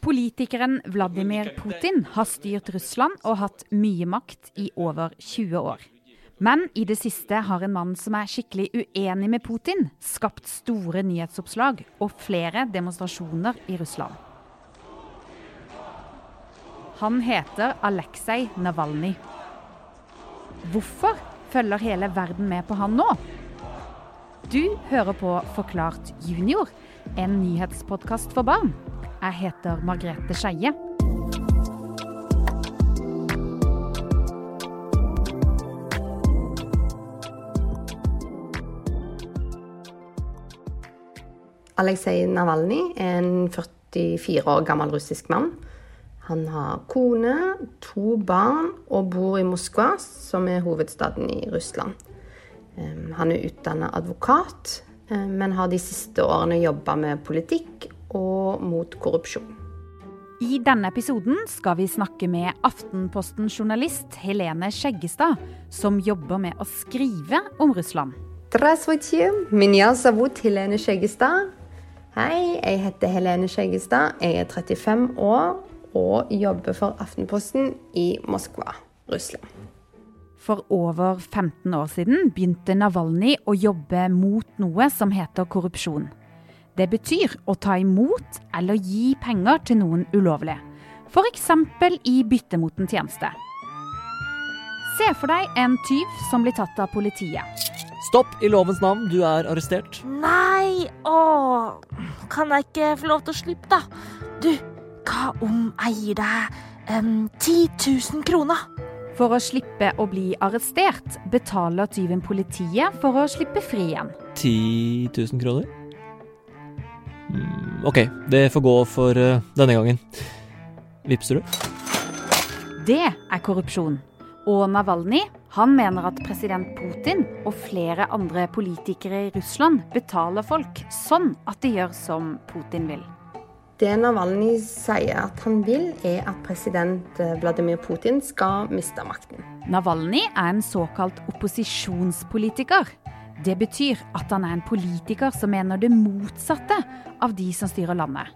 Politikeren Vladimir Putin har styrt Russland og hatt mye makt i over 20 år. Men i det siste har en mann som er skikkelig uenig med Putin, skapt store nyhetsoppslag og flere demonstrasjoner i Russland. Han heter Aleksej Navalnyj. Hvorfor følger hele verden med på han nå? Du hører på Forklart junior, en nyhetspodkast for barn. Jeg heter Margrethe Skeie. Aleksej Navalnyj er en 44 år gammel russisk mann. Han har kone, to barn og bor i Moskva, som er hovedstaden i Russland. Han er utdanna advokat, men har de siste årene jobba med politikk og mot korrupsjon. I denne episoden skal vi snakke med Aftenposten-journalist Helene Skjeggestad, som jobber med å skrive om Russland. Здравствуйте, меня зовут Helene Skjeggestad. Hei, jeg heter Helene Skjeggestad. Jeg er 35 år og jobber for Aftenposten i Moskva, Russland. For over 15 år siden begynte Navalny å jobbe mot noe som heter korrupsjon. Det betyr å ta imot eller gi penger til noen ulovlig. F.eks. i bytte mot en tjeneste. Se for deg en tyv som blir tatt av politiet. Stopp i lovens navn, du er arrestert. Nei, åh, kan jeg ikke få lov til å slippe, da? Du, hva om jeg gir deg um, 10 000 kroner? For å slippe å bli arrestert betaler tyven politiet for å slippe fri igjen. 10 000 kroner? Mm, ok, det får gå for uh, denne gangen. Vipser du? Det er korrupsjon. Og Navalny han mener at president Putin og flere andre politikere i Russland betaler folk sånn at de gjør som Putin vil. Det Navalny sier at han vil, er at president eh, Vladimir Putin skal miste makten. Navalny er en såkalt opposisjonspolitiker. Det betyr at han er en politiker som mener det motsatte av de som styrer landet.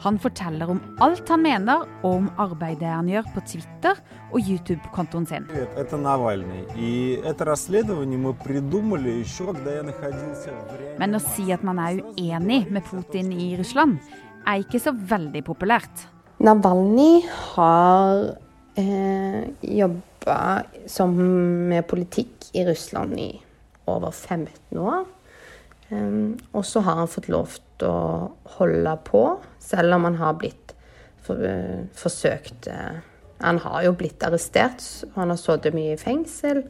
Han forteller om alt han mener, og om arbeidet han gjør på Twitter og YouTube-kontoen sin. Men å si at man er uenig med Putin i Russland, er ikke så veldig populært. Navalny har eh, jobba med politikk i Russland i over 15 år. Um, og så har han fått lov til å holde på, selv om han har blitt for, uh, forsøkt uh, Han har jo blitt arrestert, og han har sittet mye i fengsel.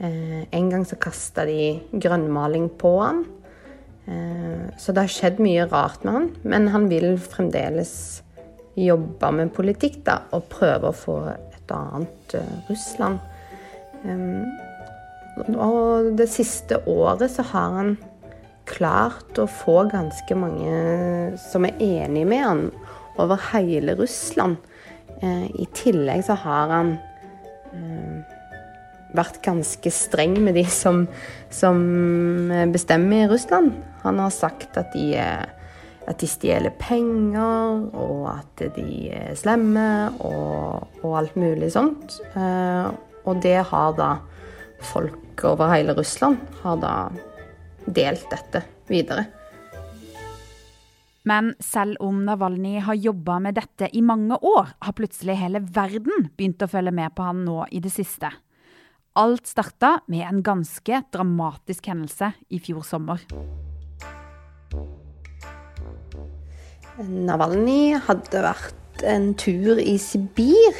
Uh, en gang så kasta de grønnmaling på han. Så det har skjedd mye rart med han, men han vil fremdeles jobbe med politikk da, og prøve å få et annet Russland. Um, og det siste året så har han klart å få ganske mange som er enig med han over hele Russland. Eh, I tillegg så har han eh, vært ganske streng med de som, som bestemmer i Russland. Han har sagt at de, at de stjeler penger, og at de er slemme, og, og alt mulig sånt. Eh, og det har da folk over hele Russland har da delt dette videre. Men selv om Navalny har jobba med dette i mange år, har plutselig hele verden begynt å følge med på han nå i det siste. Alt starta med en ganske dramatisk hendelse i fjor sommer. Navalny hadde vært en tur i Sibir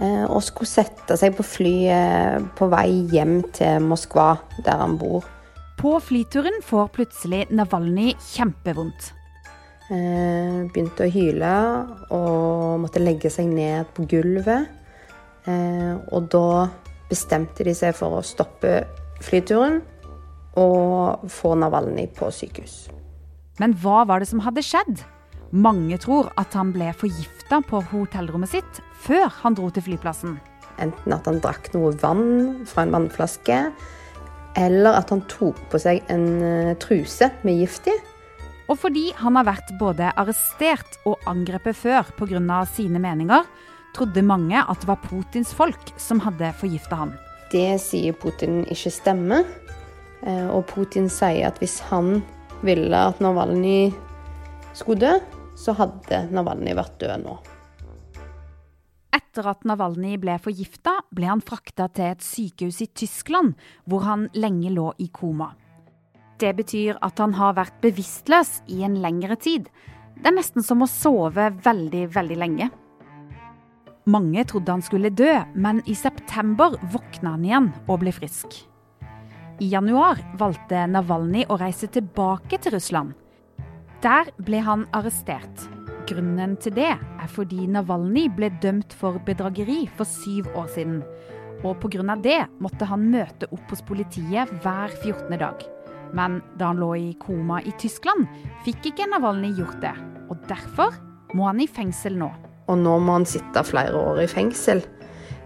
eh, og skulle sette seg på flyet på vei hjem til Moskva, der han bor. På flyturen får plutselig Navalny kjempevondt. Eh, begynte å hyle og måtte legge seg ned på gulvet. Eh, og da bestemte de seg for å stoppe flyturen og få Navalny på sykehus. Men hva var det som hadde skjedd? Mange tror at han ble forgifta på hotellrommet sitt før han dro til flyplassen. Enten at han drakk noe vann fra en vannflaske, eller at han tok på seg en uh, truse med gift i Og fordi han har vært både arrestert og angrepet før pga. sine meninger, trodde mange at det var Putins folk som hadde forgifta han. Det sier Putin ikke stemmer. Eh, og Putin sier at hvis han ville at Navalnyj skulle dø, så hadde Navalnyj vært død nå. Etter at Navalnyj ble forgifta, ble han frakta til et sykehus i Tyskland, hvor han lenge lå i koma. Det betyr at han har vært bevisstløs i en lengre tid. Det er nesten som å sove veldig, veldig lenge. Mange trodde han skulle dø, men i september våkna han igjen og ble frisk. I januar valgte Navalnyj å reise tilbake til Russland. Der ble han arrestert. Grunnen til det er fordi Navalnyj ble dømt for bedrageri for syv år siden. Og pga. det måtte han møte opp hos politiet hver 14. dag. Men da han lå i koma i Tyskland, fikk ikke Navalnyj gjort det. Og derfor må han i fengsel nå. Og nå må han sitte flere år i fengsel.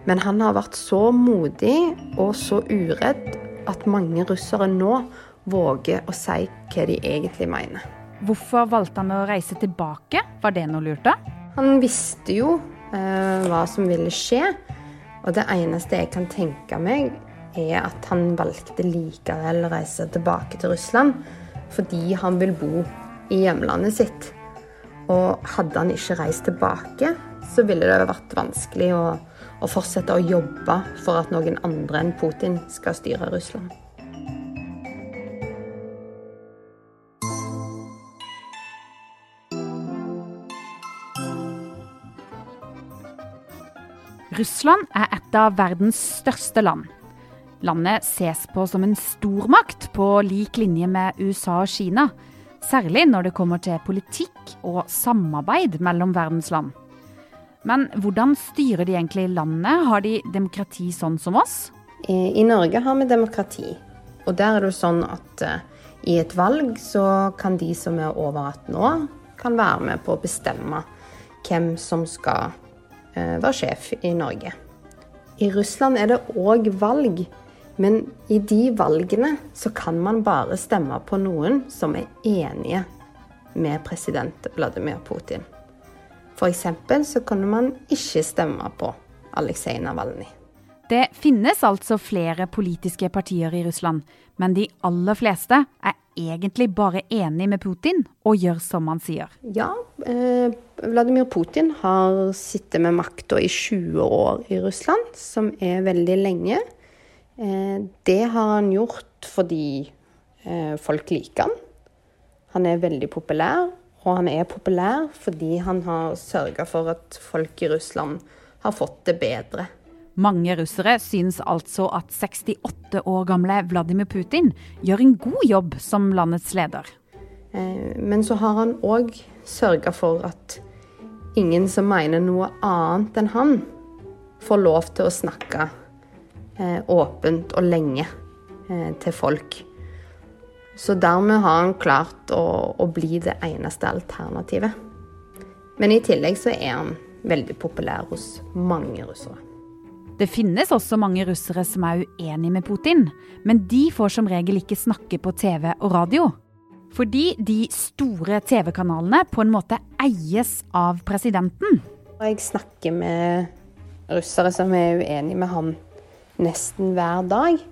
Men han har vært så modig og så uredd at mange russere nå våger å si hva de egentlig mener. Hvorfor valgte han å reise tilbake? Var det noe lurt, da? Han visste jo eh, hva som ville skje. Og det eneste jeg kan tenke meg, er at han valgte likevel å reise tilbake til Russland fordi han vil bo i hjemlandet sitt. Og hadde han ikke reist tilbake, så ville det vært vanskelig å, å fortsette å jobbe for at noen andre enn Putin skal styre Russland. Russland er et av verdens største land. Landet ses på som en stormakt på lik linje med USA og Kina. Særlig når det kommer til politikk og samarbeid mellom verdens land. Men hvordan styrer de egentlig landet? Har de demokrati sånn som oss? I Norge har vi demokrati. Og der er det jo sånn at uh, i et valg så kan de som er over 18 år, kan være med på å bestemme hvem som skal uh, være sjef i Norge. I Russland er det òg valg, men i de valgene så kan man bare stemme på noen som er enige med president Vladimir Putin. F.eks. så kunne man ikke stemme på Aleksej Navalnyj. Det finnes altså flere politiske partier i Russland, men de aller fleste er egentlig bare enig med Putin og gjør som han sier. Ja, eh, Vladimir Putin har sittet med makta i 20 år i Russland, som er veldig lenge. Eh, det har han gjort fordi eh, folk liker han. Han er veldig populær, og han er populær fordi han har sørga for at folk i Russland har fått det bedre. Mange russere synes altså at 68 år gamle Vladimir Putin gjør en god jobb som landets leder. Eh, men så har han òg sørga for at ingen som mener noe annet enn han, får lov til å snakke åpent og lenge eh, til folk. Så dermed har han klart å, å bli det eneste alternativet. Men i tillegg så er han veldig populær hos mange russere. Det finnes også mange russere som er uenig med Putin, men de får som regel ikke snakke på TV og radio. Fordi de store TV-kanalene på en måte eies av presidenten. Jeg snakker med russere som er uenige med ham nesten hver dag.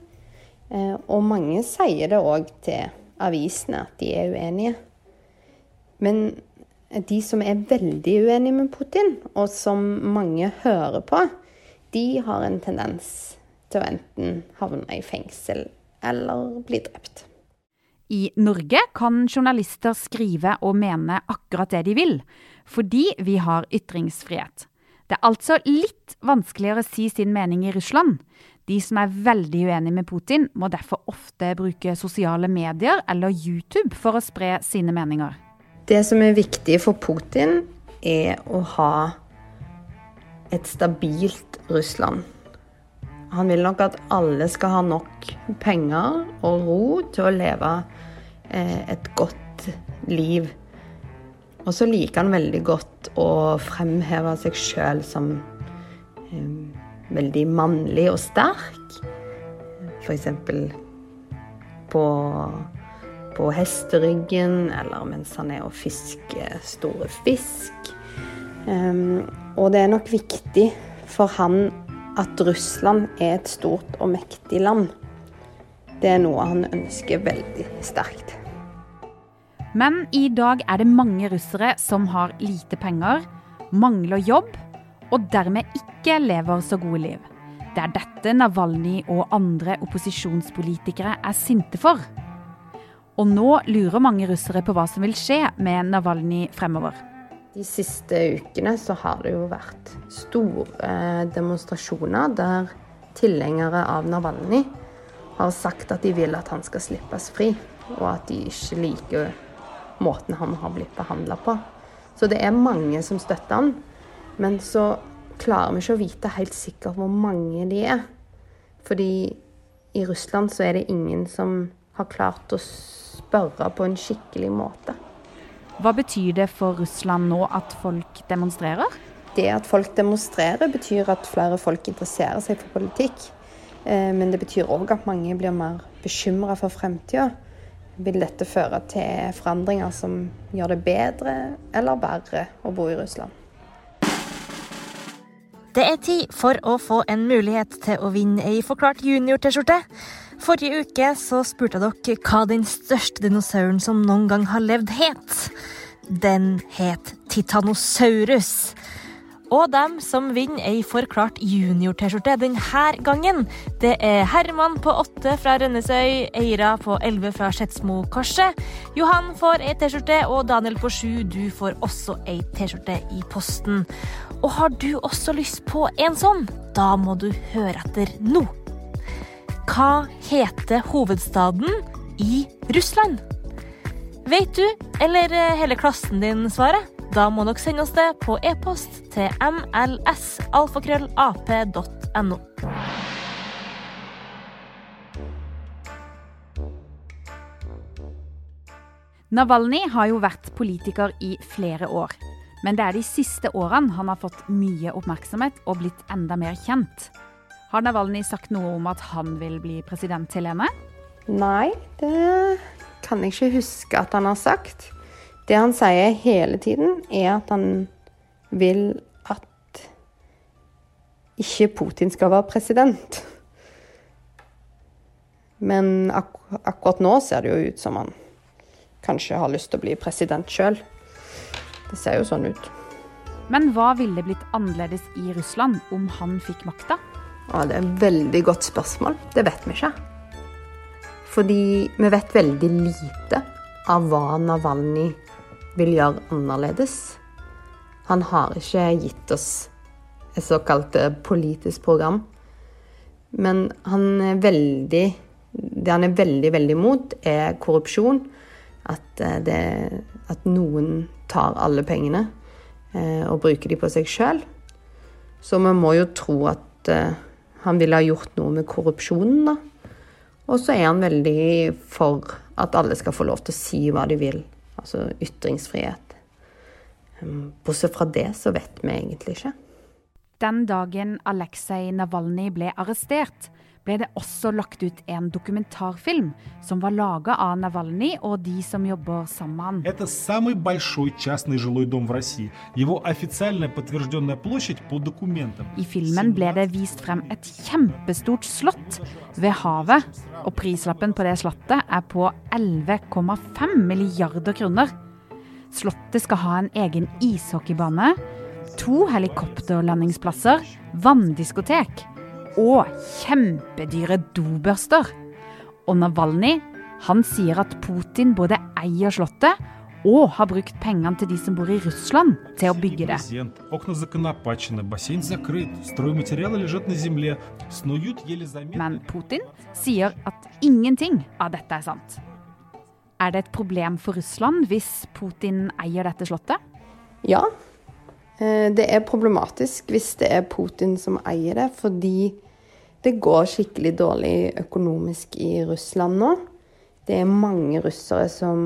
Eh, og mange sier det òg til avisene at de er uenige. Men de som er veldig uenige med Putin, og som mange hører på, de har en tendens til å enten havne i fengsel eller bli drept. I Norge kan journalister skrive og mene akkurat det de vil, fordi vi har ytringsfrihet. Det er altså litt vanskeligere å si sin mening i Russland. De som er veldig uenige med Putin, må derfor ofte bruke sosiale medier eller YouTube for å spre sine meninger. Det som er viktig for Putin, er å ha et stabilt Russland. Han vil nok at alle skal ha nok penger og ro til å leve eh, et godt liv. Og så liker han veldig godt å fremheve seg sjøl som eh, veldig mannlig og sterk. F.eks. på på hesteryggen, eller mens han er og fisker store fisk. Um, og det er nok viktig for han at Russland er et stort og mektig land. Det er noe han ønsker veldig sterkt. Men i dag er det mange russere som har lite penger, mangler jobb og dermed ikke lever så gode liv. Det er dette Navalny og andre opposisjonspolitikere er sinte for. Og nå lurer mange russere på hva som vil skje med Navalny fremover. De siste ukene så har det jo vært store demonstrasjoner der tilhengere av Navalny har sagt at de vil at han skal slippes fri, og at de ikke liker måten han har blitt behandla på. Så det er mange som støtter han, men så klarer vi ikke å vite helt sikkert hvor mange de er. Fordi i Russland så er det ingen som har klart å spørre på en skikkelig måte. Hva betyr det for Russland nå at folk demonstrerer? Det at folk demonstrerer, betyr at flere folk interesserer seg for politikk. Men det betyr òg at mange blir mer bekymra for fremtida. Vil dette føre til forandringer som gjør det bedre eller verre å bo i Russland? Det er tid for å få en mulighet til å vinne ei forklart junior-T-skjorte. Forrige uke så spurte dere hva den største dinosauren som noen gang har levd, het. Den het Titanosaurus. Og dem som vinner ei forklart junior-T-skjorte denne gangen, det er Herman på åtte fra Rønnesøy, Eira på elleve fra Skedsmokorset. Johan får ei T-skjorte, og Daniel på sju, du får også ei T-skjorte i posten. Og har du også lyst på en sånn? Da må du høre etter nå. Hva heter hovedstaden i Russland? Vet du, eller hele klassen din, svaret? Da må dere sende oss det på e-post til mlsalfakrøllap.no. Navalny har jo vært politiker i flere år. Men det er de siste årene han har fått mye oppmerksomhet og blitt enda mer kjent. Har Navalny sagt noe om at han vil bli president til henne? Nei, det kan jeg ikke huske at han har sagt. Det han sier hele tiden, er at han vil at ikke Putin skal være president. Men ak akkurat nå ser det jo ut som han kanskje har lyst til å bli president sjøl. Det ser jo sånn ut. Men hva ville blitt annerledes i Russland om han fikk makta? Ja, det er et veldig godt spørsmål. Det vet vi ikke. Fordi vi vet veldig lite av hva Navalny vil gjøre annerledes. Han har ikke gitt oss et såkalt politisk program. Men han er veldig Det han er veldig, veldig imot, er korrupsjon. At, det, at noen tar alle pengene eh, og bruker de på seg sjøl. Så vi må jo tro at eh, han ville ha gjort noe med korrupsjonen, da. Og så er han veldig for at alle skal få lov til å si hva de vil. Altså ytringsfrihet. Bortsett fra det så vet vi egentlig ikke. Den dagen Aleksej Navalnyj ble arrestert, ble det også lagt ut en dokumentarfilm som var laga av Navalnyj og de som jobber sammen med han. Это самый большой частный жилой дом в России. Его официальная подтвержденная площадь по документам. I filmen ble det vist frem et kjempestort slott ved havet, og prislappen på det slottet er på 11,5 milliarder kroner. Slottet skal ha en egen ishockeybane, to helikopterlandingsplasser, vanndiskotek og kjempedyre dobørster. Og Navalnyj han sier at Putin både eier slottet og har brukt pengene til de som bor i Russland, til å bygge det. Men Putin sier at ingenting av dette er sant. Er det et problem for Russland hvis Putin eier dette slottet? Ja, det er problematisk hvis det er Putin som eier det, fordi det går skikkelig dårlig økonomisk i Russland nå. Det er mange russere som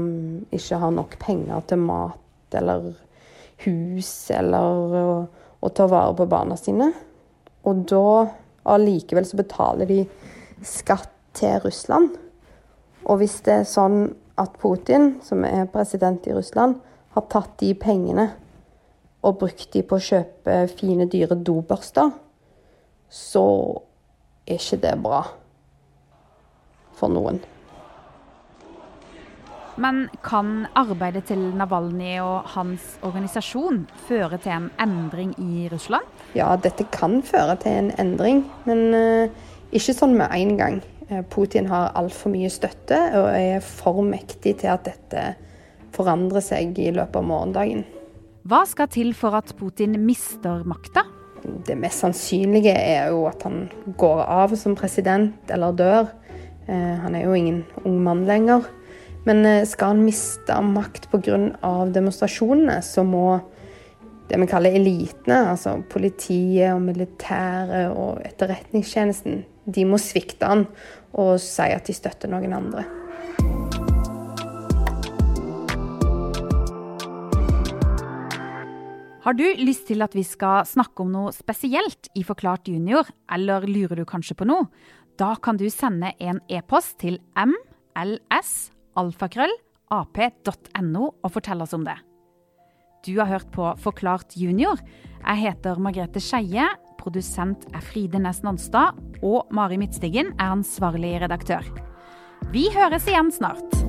ikke har nok penger til mat eller hus eller å, å ta vare på barna sine. Og da allikevel så betaler de skatt til Russland. Og hvis det er sånn at Putin, som er president i Russland, har tatt de pengene og brukt de på å kjøpe fine, dyre dobørster, så er ikke det bra for noen. Men kan arbeidet til Navalny og hans organisasjon føre til en endring i Russland? Ja, dette kan føre til en endring, men uh, ikke sånn med en gang. Eh, Putin har altfor mye støtte og er for mektig til at dette forandrer seg i løpet av morgendagen. Hva skal til for at Putin mister makta? Det mest sannsynlige er jo at han går av som president eller dør. Eh, han er jo ingen ung mann lenger. Men eh, skal han miste makt pga. demonstrasjonene, så må det vi kaller elitene, altså politiet og militæret og etterretningstjenesten, de må svikte han og si at de støtter noen andre. Har du lyst til at vi skal snakke om noe spesielt i Forklart junior, eller lurer du kanskje på noe? Da kan du sende en e-post til mlsalfakrøllap.no og fortell oss om det. Du har hørt på Forklart junior. Jeg heter Margrethe Skeie. Produsent er Fride Næss Nonstad. Og Mari Midtstigen er ansvarlig redaktør. Vi høres igjen snart.